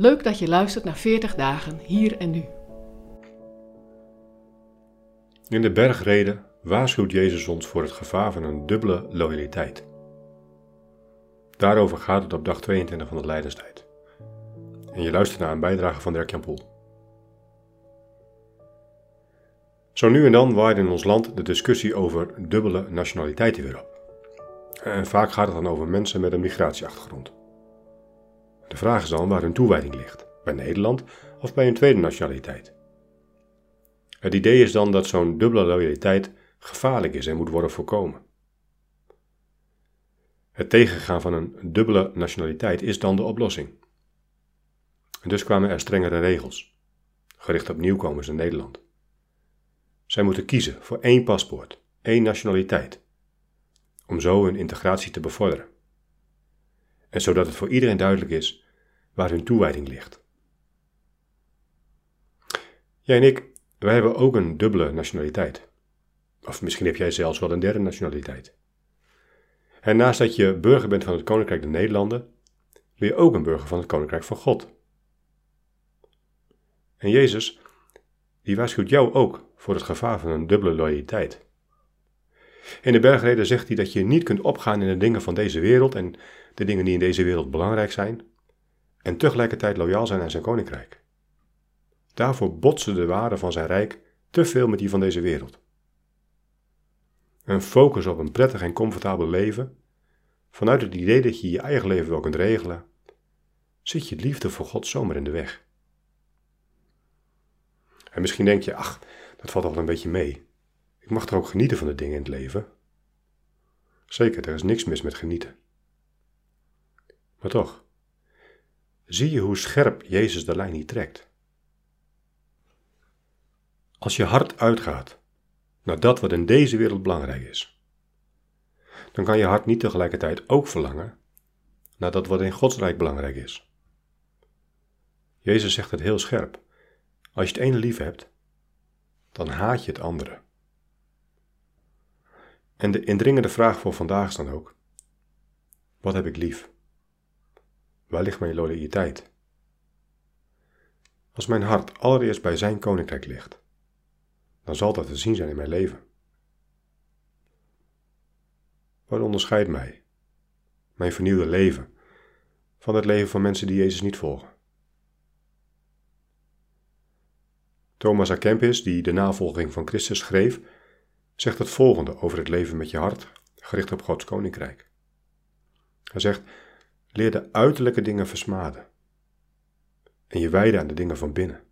Leuk dat je luistert naar 40 dagen hier en nu. In de bergreden waarschuwt Jezus ons voor het gevaar van een dubbele loyaliteit. Daarover gaat het op dag 22 van de Leidenstijd. En je luistert naar een bijdrage van Dirk Jan Poel. Zo nu en dan waait in ons land de discussie over dubbele nationaliteiten weer op. En vaak gaat het dan over mensen met een migratieachtergrond. De vraag is dan waar hun toewijding ligt: bij Nederland of bij een tweede nationaliteit. Het idee is dan dat zo'n dubbele loyaliteit gevaarlijk is en moet worden voorkomen. Het tegengaan van een dubbele nationaliteit is dan de oplossing. En dus kwamen er strengere regels, gericht op nieuwkomers in Nederland. Zij moeten kiezen voor één paspoort, één nationaliteit, om zo hun integratie te bevorderen. En zodat het voor iedereen duidelijk is waar hun toewijding ligt. Jij en ik, wij hebben ook een dubbele nationaliteit. Of misschien heb jij zelfs wel een derde nationaliteit. En naast dat je burger bent van het Koninkrijk der Nederlanden, ben je ook een burger van het Koninkrijk van God. En Jezus, die waarschuwt jou ook voor het gevaar van een dubbele loyaliteit. In de bergreden zegt hij dat je niet kunt opgaan in de dingen van deze wereld en de dingen die in deze wereld belangrijk zijn, en tegelijkertijd loyaal zijn aan zijn koninkrijk. Daarvoor botsen de waarden van zijn rijk te veel met die van deze wereld. Een focus op een prettig en comfortabel leven, vanuit het idee dat je je eigen leven wel kunt regelen, zit je liefde voor God zomaar in de weg. En misschien denk je, ach, dat valt al een beetje mee. Ik mag toch ook genieten van de dingen in het leven? Zeker, er is niks mis met genieten. Maar toch, zie je hoe scherp Jezus de lijn hier trekt? Als je hart uitgaat naar dat wat in deze wereld belangrijk is, dan kan je hart niet tegelijkertijd ook verlangen naar dat wat in Gods rijk belangrijk is. Jezus zegt het heel scherp. Als je het ene lief hebt, dan haat je het andere. En de indringende vraag voor vandaag is dan ook: wat heb ik lief? Waar ligt mijn loyaliteit? Als mijn hart allereerst bij Zijn koninkrijk ligt, dan zal dat te zien zijn in mijn leven. Wat onderscheidt mij, mijn vernieuwde leven, van het leven van mensen die Jezus niet volgen? Thomas A. Kempis, die de navolging van Christus schreef, zegt het volgende over het leven met je hart, gericht op Gods koninkrijk. Hij zegt: Leer de uiterlijke dingen versmaden en je wijden aan de dingen van binnen.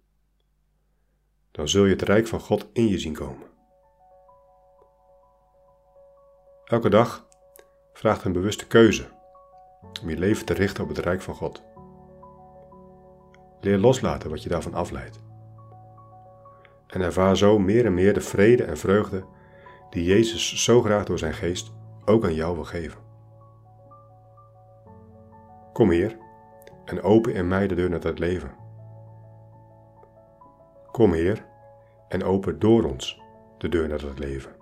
Dan zul je het rijk van God in je zien komen. Elke dag vraagt een bewuste keuze om je leven te richten op het rijk van God. Leer loslaten wat je daarvan afleidt. En ervaar zo meer en meer de vrede en vreugde die Jezus zo graag door zijn geest ook aan jou wil geven. Kom Heer en open in mij de deur naar het leven. Kom Heer en open door ons de deur naar het leven.